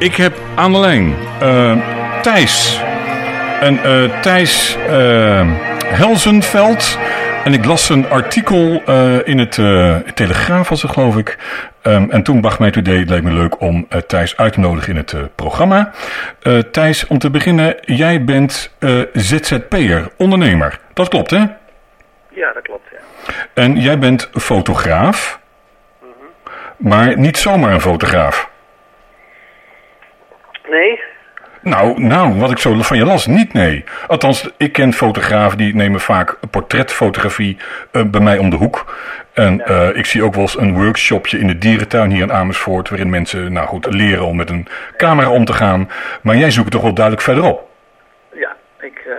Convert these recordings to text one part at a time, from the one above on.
ik heb aan de lijn uh, Thijs. En uh, Thijs uh, Helzenveld. En ik las een artikel in het Telegraaf, was het geloof ik. Um, en toen bracht mij het idee, het leek me leuk om Thijs uit te nodigen in het programma. Thijs, om te beginnen, jij bent ZZP'er, ondernemer. Dat klopt, hè? Ja, dat klopt, ja. En jij bent fotograaf, mm -hmm. maar niet zomaar een fotograaf. Nee. Nou, nou, wat ik zo van je las, niet nee. Althans, ik ken fotografen die nemen vaak portretfotografie uh, bij mij om de hoek. En uh, ik zie ook wel eens een workshopje in de dierentuin hier in Amersfoort... waarin mensen, nou goed, leren om met een camera om te gaan. Maar jij zoekt toch wel duidelijk verderop? Ja, ik, uh,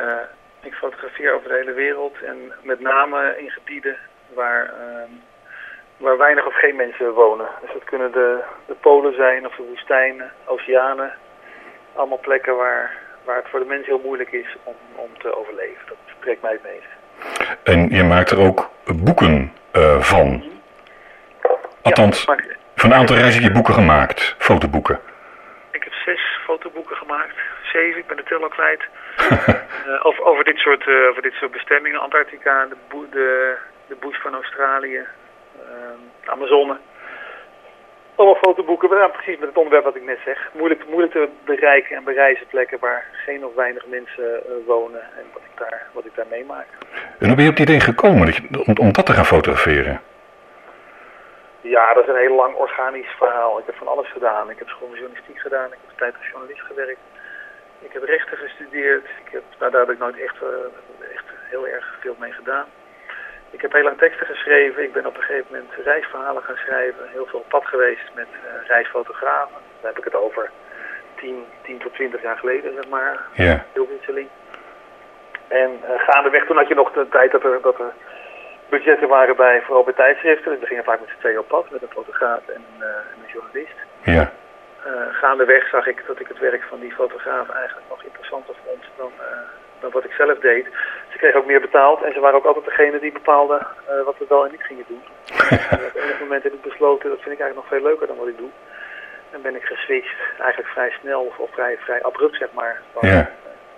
ik fotografeer over de hele wereld. En met name in gebieden waar waar weinig of geen mensen wonen. Dus dat kunnen de, de polen zijn of de woestijnen, oceanen, allemaal plekken waar, waar het voor de mens heel moeilijk is om, om te overleven. Dat trekt mij het meest. En je maakt er ook boeken uh, van? Althans, ja, van een aantal reizen je boeken gemaakt, fotoboeken. Ik heb zes fotoboeken gemaakt, zeven, ik ben de tel al kwijt. uh, over, over, dit soort, uh, over dit soort bestemmingen, Antarctica, de, de, de bush van Australië, de Amazone allemaal fotoboeken, ja, precies met het onderwerp wat ik net zeg. Moeilijk, moeilijk te bereiken en bereizen plekken waar geen of weinig mensen uh, wonen en wat ik daar, wat ik daar meemaak. En hoe ben je op het idee gekomen dat je, om, om dat te gaan fotograferen? Ja, dat is een heel lang organisch verhaal. Ik heb van alles gedaan. Ik heb school journalistiek gedaan, ik heb een tijd als journalist gewerkt. Ik heb rechten gestudeerd. Ik heb, nou, daar heb ik nooit echt, uh, echt heel erg veel mee gedaan. Ik heb heel lang teksten geschreven. Ik ben op een gegeven moment reisverhalen gaan schrijven. Heel veel op pad geweest met uh, reisfotografen. Daar heb ik het over 10, 10 tot 20 jaar geleden, zeg maar. Ja. Heel wisseling. En uh, gaandeweg, toen had je nog de tijd dat er, dat er budgetten waren bij, vooral bij tijdschriften. Dus we gingen vaak met z'n tweeën op pad, met een fotograaf en een, uh, en een journalist. Ja. gaandeweg zag ik dat ik het werk van die fotograaf eigenlijk nog interessanter vond dan, dan wat ik zelf deed. Ze kregen ook meer betaald en ze waren ook altijd degene die bepaalden uh, wat we wel en niet gingen doen. en op enig moment heb ik besloten, dat vind ik eigenlijk nog veel leuker dan wat ik doe. En ben ik geswitcht, eigenlijk vrij snel of vrij, vrij abrupt zeg maar, van, ja.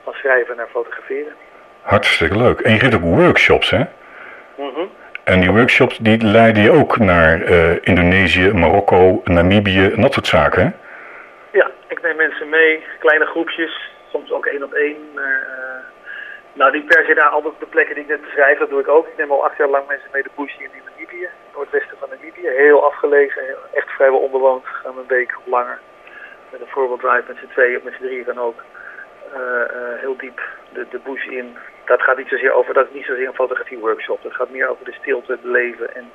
van schrijven naar fotograferen. Hartstikke leuk. En je geeft ook workshops hè? Mm -hmm. En die workshops die leiden je ook naar uh, Indonesië, Marokko, Namibië en dat soort zaken hè? Ja, ik neem mensen mee, kleine groepjes, soms ook één op één. Uh, nou, niet per se daar altijd de plekken die ik net beschrijf, dat doe ik ook. Ik neem al acht jaar lang mensen mee de bush in Namibië, noordwesten van Namibië. Heel afgelegen, echt vrijwel onbewoond. Gaan een week langer met een voorbeeld drive met z'n tweeën of met z'n drieën dan ook. Uh, uh, heel diep de, de bush in. Dat gaat niet zozeer over, dat is niet zozeer een fotografie-workshop. Dat gaat meer over de stilte, het leven en,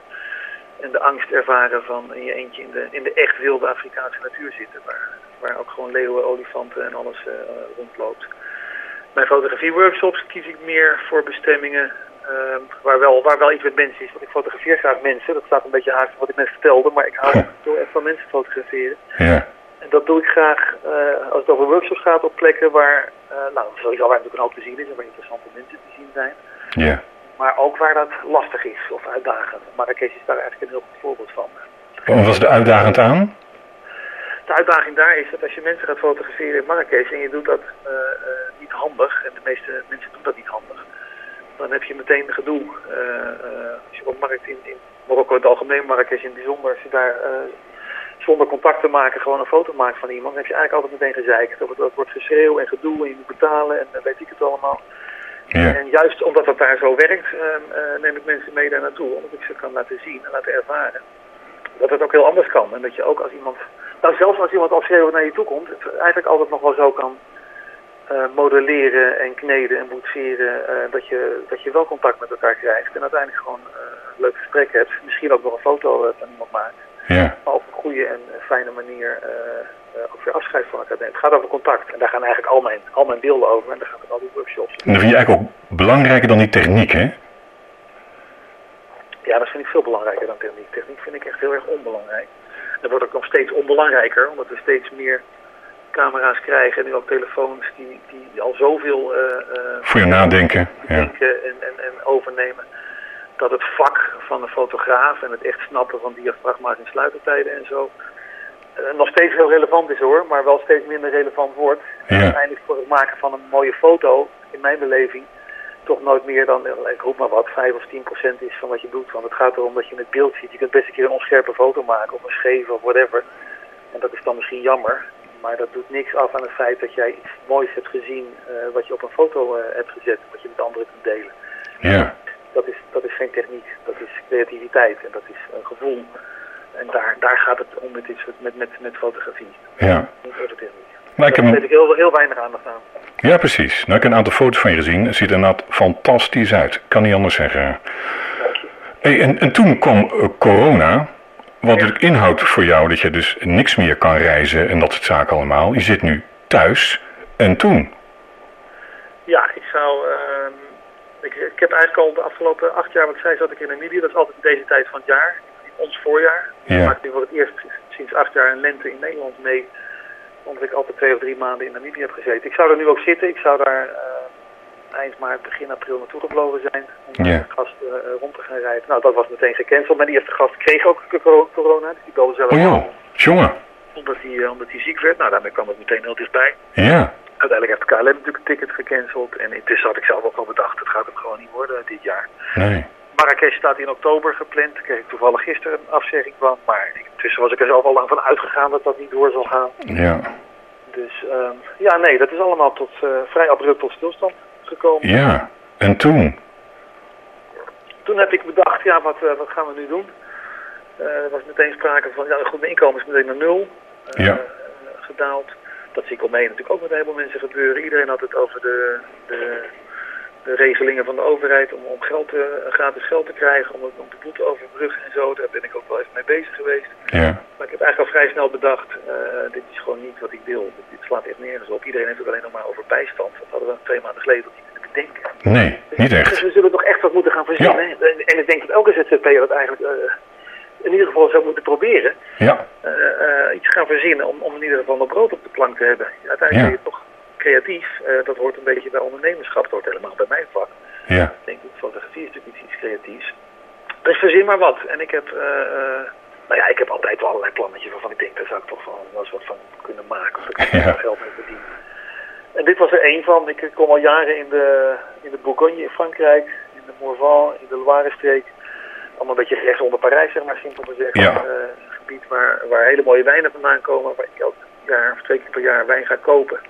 en de angst ervaren van in je eentje in de, in de echt wilde Afrikaanse natuur zitten. Waar, waar ook gewoon leeuwen, olifanten en alles uh, rondloopt. Mijn fotografie-workshops kies ik meer voor bestemmingen uh, waar, wel, waar wel iets met mensen is. Want ik fotografeer graag mensen. Dat staat een beetje haaks wat ik net vertelde. Maar ik hou heel erg van mensen fotograferen. Ja. En dat doe ik graag uh, als het over workshops gaat op plekken waar, uh, nou sowieso waar natuurlijk een hoop te zien is en waar interessante mensen te zien zijn. Ja. Maar ook waar dat lastig is of uitdagend. Marrakesh is daar eigenlijk een heel goed voorbeeld van. Wat was er uitdagend aan? De uitdaging daar is dat als je mensen gaat fotograferen in Marrakesh en je doet dat uh, niet handig, en de meeste mensen doen dat niet handig, dan heb je meteen gedoe. Uh, als je op markt in, in Marokko het algemeen, Marrakesh in het bijzonder, als je daar zonder contact te maken gewoon een foto maakt van iemand, dan heb je eigenlijk altijd meteen gezeikt. Dat, wordt geschreeuw en gedoe en je moet betalen en dan weet ik het allemaal. Ja. En juist omdat dat daar zo werkt, neem ik mensen mee daar naartoe, omdat ik ze kan laten zien en laten ervaren. Dat het ook heel anders kan en dat je ook als iemand nou, zelfs als iemand al schreeuwend naar je toe komt, het eigenlijk altijd nog wel zo kan modelleren en kneden en boetseren, uh, dat, je, dat je wel contact met elkaar krijgt en uiteindelijk gewoon een leuk gesprek hebt. Misschien ook nog een foto van iemand maakt. Ja. Maar op een goede en fijne manier ook weer afscheid van elkaar neemt. Het gaat over contact en daar gaan eigenlijk al mijn, al mijn beelden over en daar gaan al die workshops. En dat vind je eigenlijk ook belangrijker dan die techniek, hè? Ja, dat vind ik veel belangrijker dan techniek. Techniek vind ik echt heel erg onbelangrijk. Dat wordt ook nog steeds onbelangrijker, omdat we steeds meer camera's krijgen en nu ook telefoons die, die al zoveel uh, uh, voor je nadenken denken ja. en, en, en overnemen. Dat het vak van de fotograaf en het echt snappen van diafragma's en sluitertijden en zo eh, nog steeds heel relevant is hoor, maar wel steeds minder relevant wordt. En uiteindelijk voor het maken van een mooie foto, in mijn beleving, toch nooit meer dan, eh, ik roep maar wat, 5 of 10 procent is van wat je doet. Want het gaat erom dat je het beeld ziet. Je kunt best een keer een onscherpe foto maken of een scheve of whatever. En dat is dan misschien jammer. Maar dat doet niks af aan het feit dat jij iets moois hebt gezien eh, wat je op een foto eh, hebt gezet. Wat je met anderen kunt delen. Ja. Dat is, dat is geen techniek, dat is creativiteit en dat is een gevoel. En daar, daar gaat het om met, dit soort, met, met, met fotografie. Ja. Niet over techniek. Nou, ik Daar heb, zet ik heel, heel weinig aandacht aan. ja, precies. Nou, ik heb een aantal foto's van je gezien. Het ziet er inderdaad fantastisch uit. Kan niet anders zeggen. Dank je. Hey, en, en toen kwam eh, corona. Wat natuurlijk inhoudt voor jou dat je dus niks meer kan reizen en dat soort zaken allemaal. Je zit nu thuis. En toen? Ja, ik zou. ehm, ik, ik heb eigenlijk al de afgelopen acht jaar, wat ik zei, zat ik in Namibië. Dat is altijd deze tijd van het jaar. Ons voorjaar. Ja. Ik maak nu voor het eerst sinds acht jaar een lente in Nederland mee. Omdat ik altijd twee of drie maanden in Namibië heb gezeten. Ik zou er nu ook zitten. Ik zou daar eind maart, begin april naartoe gevlogen zijn. Om Ja. gasten eh, rond te gaan rijden. Nou, dat was meteen gecanceld. Mijn eerste gast kreeg ook coro- corona. Dus die belde zelf Oh joh, jongen. Omdat hij, eh, omdat hij ziek werd. Nou, daarmee kwam het meteen heel dichtbij. Ja. Uiteindelijk heeft KLM natuurlijk een ticket gecanceld. En intussen had ik zelf ook al bedacht, het gaat hem gewoon niet worden dit jaar. Nee. Marrakesh staat in oktober gepland. Daar kreeg ik toevallig gisteren een afzegging van. Maar intussen was ik er zelf al lang van uitgegaan dat dat niet door zal gaan. Ja. Dus ehm, ja, nee, dat is allemaal tot, eh, vrij abrupt tot stilstand gekomen. Ja. En toen? Toen heb ik bedacht, ja, wat, eh, wat gaan we nu doen? Eh, er was meteen sprake van, ja, goed, mijn inkomen is meteen naar nul eh, Ja. gedaald. Dat zie ik om me heen natuurlijk ook met een heleboel mensen gebeuren. Iedereen had het over de, de, de regelingen van de overheid om, om geld te, gratis geld te krijgen, om, om de boete overbruggen en zo. Daar ben ik ook wel even mee bezig geweest. Ja. Maar ik heb eigenlijk al vrij snel bedacht, eh, dit is gewoon niet wat ik wil. Dit slaat echt nergens op. Iedereen heeft het alleen nog maar over bijstand. Dat hadden we twee maanden geleden niet kunnen bedenken. Nee, niet Dus echt. we zullen toch echt wat moeten gaan verzinnen. En, en ik denk dat elke ZZP'er dat eigenlijk eh, in ieder geval zou moeten proberen. Ja. eh, iets gaan verzinnen om, om in ieder geval nog brood op de plank te hebben. Uiteindelijk Ja. ben je toch creatief. Dat hoort een beetje bij ondernemerschap. Dat hoort helemaal bij mijn vak. Ja. Ik denk dat fotografie is natuurlijk iets, iets creatiefs. Dus verzin maar wat. En ik heb, nou ja, ik heb altijd wel allerlei plannetjes waarvan ik denk, daar zou ik toch wel, eens wat van kunnen maken. Of daar ik Ja. wel geld mee verdienen. En dit was er één van. Ik kom al jaren in de, in de Bourgogne in Frankrijk, in de Morvan, in de Loire-streek. Allemaal een beetje rechts onder Parijs, zeg maar, simpel gezegd. Ja. Eh, een gebied waar, waar hele mooie wijnen vandaan komen, waar ik elk jaar of twee keer per jaar wijn ga kopen.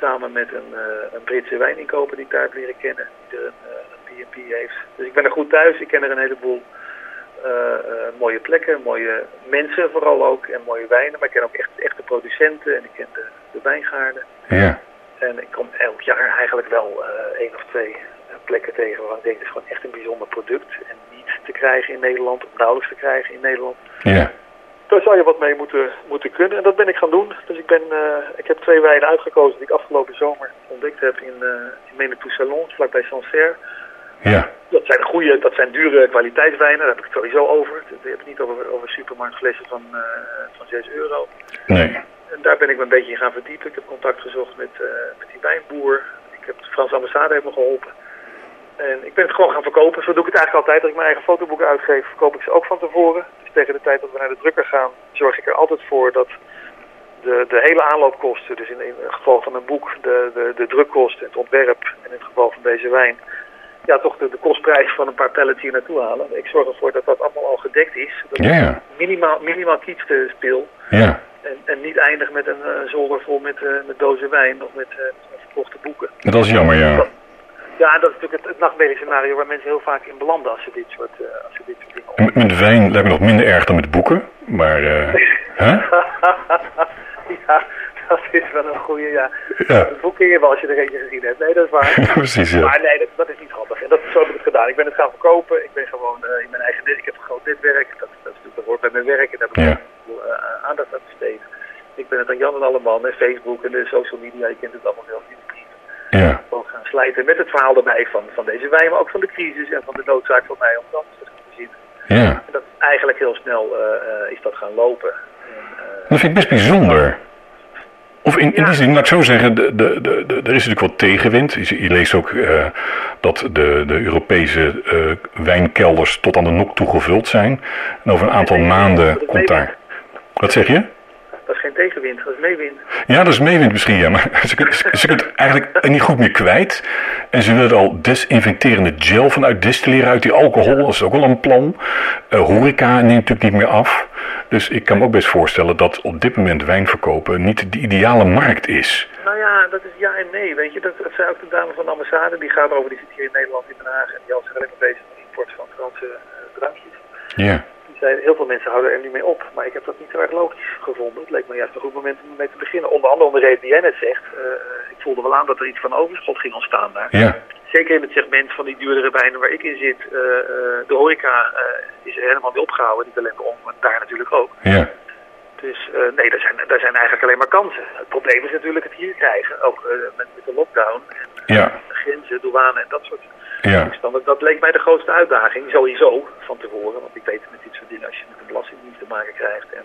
Samen met een, eh, een Britse wijninkoper die ik daar heb leren kennen, die er een, eh, een B&B heeft. Dus ik ben er goed thuis. Ik ken er een heleboel eh, eh, mooie plekken, mooie mensen vooral ook en mooie wijnen. Maar ik ken ook echt echte producenten en ik ken de, de wijngaarden. Ja. En ik kom elk jaar eigenlijk wel eh één of twee eh, plekken tegen waarvan ik denk, het is gewoon echt een bijzonder product. En niet te krijgen in Nederland, of nauwelijks te krijgen in Nederland. Ja. Daar zou je wat mee moeten, moeten kunnen. En dat ben ik gaan doen. Dus ik, ben, eh, ik heb twee wijnen uitgekozen die ik afgelopen zomer ontdekt heb in, uh, in Menetou Salon, vlakbij Sancerre. Ja. Dat zijn goede, dat zijn dure kwaliteitswijnen, daar heb ik het sowieso over. Ik heb het niet over, over supermarktflessen van, uh, van 6 euro. Nee. En daar ben ik me een beetje in gaan verdiepen. Ik heb contact gezocht met, uh, met die wijnboer. Ik heb de Franse ambassade heeft me geholpen. En ik ben het gewoon gaan verkopen. Zo doe ik het eigenlijk altijd. Als ik mijn eigen fotoboeken uitgeef, verkoop ik ze ook van tevoren. Dus tegen de tijd dat we naar de drukker gaan, zorg ik er altijd voor dat de, de hele aanloopkosten, dus in, in het geval van een boek, de, de, de drukkosten, het ontwerp en in het geval van deze wijn, ja, toch de, de kostprijs van een paar pallets hier naartoe halen. Ik zorg ervoor dat dat allemaal al gedekt is. Dat Ja, ja. minimaal, minimaal kietste speel. Ja. En, en niet eindig met een uh, zolder vol met, uh, met dozen wijn of met, uh, verkochte boeken. Dat is jammer, ja. Ja, dat is natuurlijk het, het nachtmerriescenario waar mensen heel vaak in belanden als ze dit soort, als ze dit soort dingen Met, met wijn lijkt me nog minder erg dan met boeken. Maar, hè? ja, dat is wel een goede, ja. boeken je wel als je er eentje gezien hebt. Nee, dat is waar. Precies, ja. Maar nee, dat, dat, is niet handig. En dat, zo heb ik het gedaan. Ik ben het gaan verkopen. Ik ben gewoon uh, in mijn eigen net. Ik heb een groot netwerk. Dat, dat, dat hoort bij mijn werk. En daar heb ik ja. veel uh, aandacht aan besteed. Ik ben het aan Jan en allemaal en Facebook en de social media. Je kent het allemaal wel. Ja. Gewoon gaan slijten met het verhaal erbij van, van deze wijn, maar ook van de crisis en van de noodzaak van mij om anders te gaan zien. Ja. En dat eigenlijk heel snel uh, is dat gaan lopen. En, dat vind ik best bijzonder. Of in, in die zin, laat ik zo zeggen, de, de, de, er is natuurlijk wat tegenwind. Je, leest ook uh, dat de, de Europese uh, wijnkelders tot aan de nok toe gevuld zijn. En over een aantal maanden komt daar. Wat zeg je? Dat is geen tegenwind, dat is meewind. Ja, dat is meewind misschien, ja. Maar ze kunt, ze, kunt eigenlijk niet goed meer kwijt. En ze willen al desinfecterende gel vanuit distilleren uit die alcohol. Dat is ook wel een plan. Eh horeca neemt natuurlijk niet meer af. Dus ik kan me ook best voorstellen dat op dit moment wijn verkopen niet de ideale markt is. Nou ja, dat is ja en nee, weet je. Dat, dat zei ook de dame van de ambassade. Die gaat over, die zit hier in Nederland, in Den Haag. En die houdt zich alleen maar bezig met import van Franse eh, drankjes. Ja, Heel veel mensen houden er nu mee op. Maar ik heb dat niet zo erg logisch gevonden. Het leek me juist een goed moment om ermee te beginnen. Onder andere om de reden die jij net zegt. Eh, ik voelde wel aan dat er iets van overschot ging ontstaan daar. ja, Zeker in het segment van die duurdere wijnen waar ik in zit. eh, eh, de horeca is er helemaal mee opgehouden. Niet alleen ons, maar daar natuurlijk ook. ja, Dus nee, daar zijn, daar zijn eigenlijk alleen maar kansen. Het probleem is natuurlijk het hier krijgen. Ook met, met de lockdown. En, Ja. de grenzen, douane en dat soort ja, toestanden. Dat leek mij de grootste uitdaging. Sowieso van tevoren. Want ik weet met dit soort dingen als je met de belastingdienst te maken krijgt. En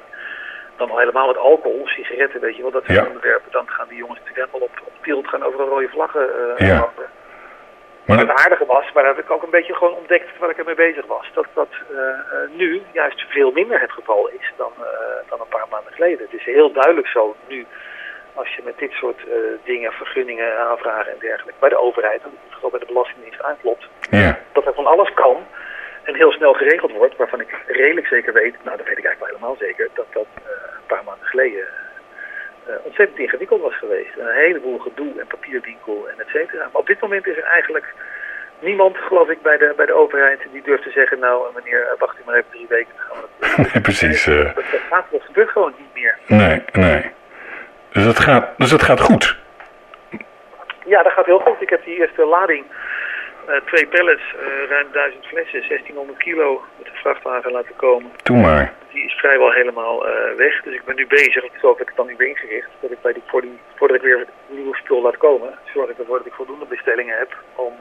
dan al helemaal met alcohol, sigaretten, weet je wel. Dat soort Ja. onderwerpen. Dan gaan die jongens natuurlijk helemaal op, op tilt gaan over rode vlaggen. eh Ja. wapperen. Maar dat- het aardige was, maar dat heb ik ook een beetje gewoon ontdekt terwijl ik ermee bezig was, dat dat eh, eh, nu juist veel minder het geval is dan, dan een paar maanden geleden. Het is heel duidelijk zo nu, als je met dit soort eh, dingen, vergunningen, aanvragen en dergelijke, bij de overheid, en vooral bij de Belastingdienst aanklopt, ja, dat er van alles kan en heel snel geregeld wordt, waarvan ik redelijk zeker weet, nou dat weet ik eigenlijk wel helemaal zeker, dat dat eh, een paar maanden geleden eh, ontzettend ingewikkeld was geweest. Een heleboel gedoe en papierwinkel en et cetera. Maar op dit moment is er eigenlijk niemand, geloof ik, bij de, bij de overheid die durft te zeggen, nou meneer, wacht u maar even drie weken. Dan gaan we dat, nee, precies. dat, dat, gaat, dat gebeurt gewoon niet meer. nee, nee. Dus dat gaat, dus dat gaat goed. Ja, dat gaat heel goed. Ik heb die eerste lading, eh, twee pallets, eh, ruim 1000 flessen, 1600 kilo met de vrachtwagen laten komen. Doe maar. Die is vrijwel helemaal eh, weg. Dus ik ben nu bezig, zo heb ik het dan nu weer ingericht, dat ik bij die, voor die, voordat ik weer nieuw spul laat komen, zorg ik ervoor dat ik voldoende bestellingen heb om,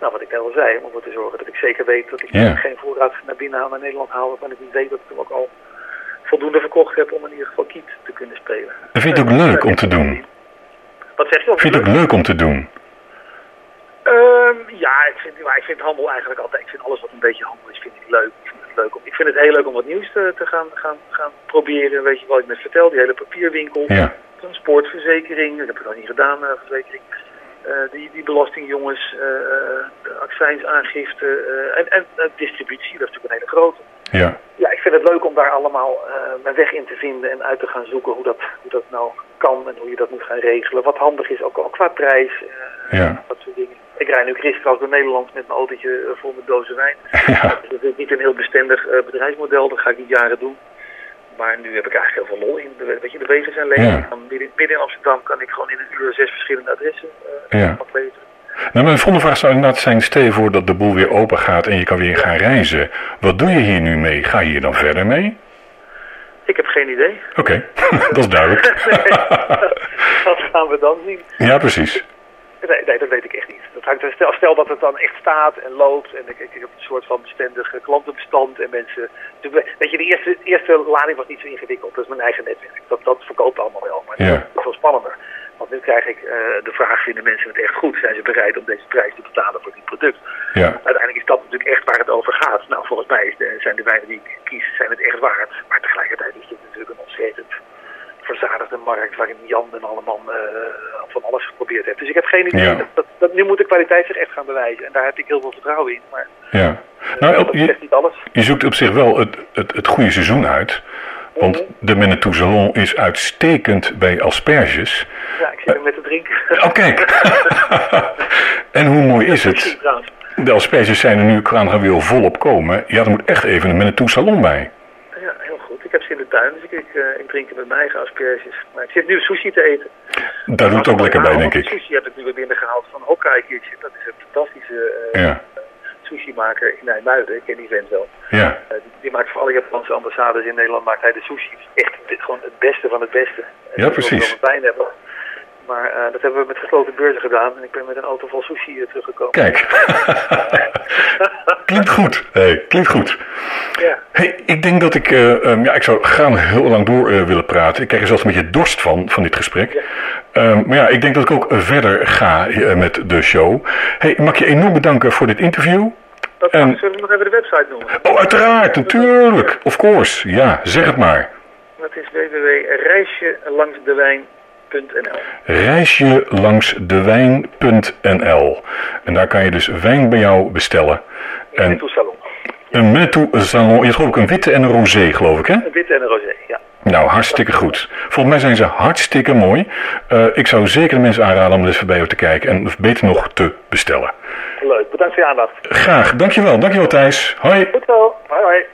nou wat ik net al zei, om ervoor te zorgen dat ik zeker weet dat ik geen voorraad naar binnen haal naar Nederland haal, waarvan ik niet weet dat ik hem ook al voldoende verkocht heb om in ieder geval kiet te kunnen spelen. En vind je het ook leuk om te doen? Wat zeg je? Of Vind je het ook leuk om te doen? Ehm, ja, ik vind, maar ik vind handel eigenlijk altijd. Ik vind alles wat een beetje handel is, vind ik leuk. Ik vind het, leuk om, ik vind het heel leuk om wat nieuws te, te gaan, gaan, gaan proberen. Weet je wat ik net vertel, die hele papierwinkel, Ja, transportverzekering, dat heb ik nog niet gedaan, eh, verzekering. Eh, die, die belastingjongens, eh eh, de accijnsaangifte en, en distributie, dat is natuurlijk een hele grote. ja, Ja, ik vind het leuk om daar allemaal mijn weg in te vinden en uit te gaan zoeken hoe dat, hoe dat nou kan en hoe je dat moet gaan regelen. Wat handig is, ook al qua prijs, ja, dat soort dingen. Ik rij nu kriskras door Nederland met mijn autootje vol met dozen wijn. ja, dat is niet een heel bestendig bedrijfsmodel, dat ga ik niet jaren doen. Maar nu heb ik eigenlijk heel veel lol in. De, weet je, de wegen zijn leeg. Ja. Midden, midden in Amsterdam kan ik gewoon in een uur zes verschillende adressen eh Ja. afleveren. Nou, mijn volgende vraag zou inderdaad zijn: stel je voor dat de boel weer open gaat en je kan weer gaan reizen. Wat doe je hier nu mee? Ga je hier dan verder mee? Ik heb geen idee. Oké, dat is duidelijk. Wat gaan we dan zien? ja, precies. Nee, nee, dat weet ik echt niet. Dat hangt, er- stel, stel dat het dan echt staat en loopt en ik, ik, heb een soort van bestendig klantenbestand en mensen... Weet je, de eerste, eerste lading was niet zo ingewikkeld. Dat is mijn eigen netwerk. Dat, dat verkoopt allemaal wel, maar Ja. dat is veel spannender. Want nu krijg ik eh, de vraag, vinden mensen het echt goed? Zijn ze bereid om deze prijs te betalen voor dit product? Ja, Uiteindelijk is dat natuurlijk echt waar het over gaat. Nou, volgens mij is de, zijn de wijnen die ik kies, zijn het echt waard. Maar tegelijkertijd is dit natuurlijk een ontzettend verzadigde markt waarin Jan en Alleman eh geprobeerd heeft. Dus ik heb geen idee. Ja. Dat, dat, dat- nu moet de kwaliteit zich echt gaan bewijzen. En daar heb ik heel veel vertrouwen in. Maar ja. eh, Nou, dat je, zegt niet alles. je zoekt op zich wel het, het, het goede seizoen uit. Want de Manitou Salon is uitstekend bij asperges. Ja, ik zit er met te drinken. Oh, kijk. en hoe mooi is het? De asperges zijn er nu, gaan weer volop komen. Ja, er moet echt even een Manitou Salon bij. Ja, heel goed. Ik heb ze in de tuin, dus ik, ik, eh, ik drink met mijn eigen asperges. Maar ik zit nu sushi te eten. Daar doet het ook lekker bij, denk ik. Sushi heb ik nu weer binnengehaald van Hokkai Kitchen. Dat is een fantastische eh Ja, sushi-maker in Nijmuiden. Ik ken die vent wel. ja, Eh, die, die maakt voor alle Japanse ambassades in Nederland maakt hij de sushi. Echt dit, gewoon het beste van het beste. Ja, wil precies. hebben. Maar eh, dat hebben we met gesloten beurzen gedaan. En ik ben met een auto vol sushi teruggekomen. kijk. klinkt goed. Hey, klinkt goed. Ja. Hey, ik denk dat ik, eh, ehm, ja, ik zou graag heel lang door eh, willen praten. Ik krijg er zelfs een beetje dorst van, van dit gesprek. Ehm, maar ja, ik denk dat ik ook verder ga met de show. Hey, mag je enorm bedanken voor dit interview. Dat En- Zullen we nog even de website noemen? Oh, uiteraard, natuurlijk. Of course. Ja, zeg het maar. Dat is www.reisjelangsdewijn.nl Reisjelangsdewijn.nl En daar kan je dus wijn bij jou bestellen. En, een salon. Een salon. Je hebt ook een witte en een rosé, geloof ik, hè? Een witte en een rosé, ja. Nou, hartstikke goed. Volgens mij zijn ze hartstikke mooi. Uh, ik zou zeker de mensen aanraden om er eens voorbij te kijken en beter nog te bestellen. Leuk, bedankt voor je aandacht. Graag, dankjewel. Dankjewel Thijs. Hoi. Goed zo, hoi hoi.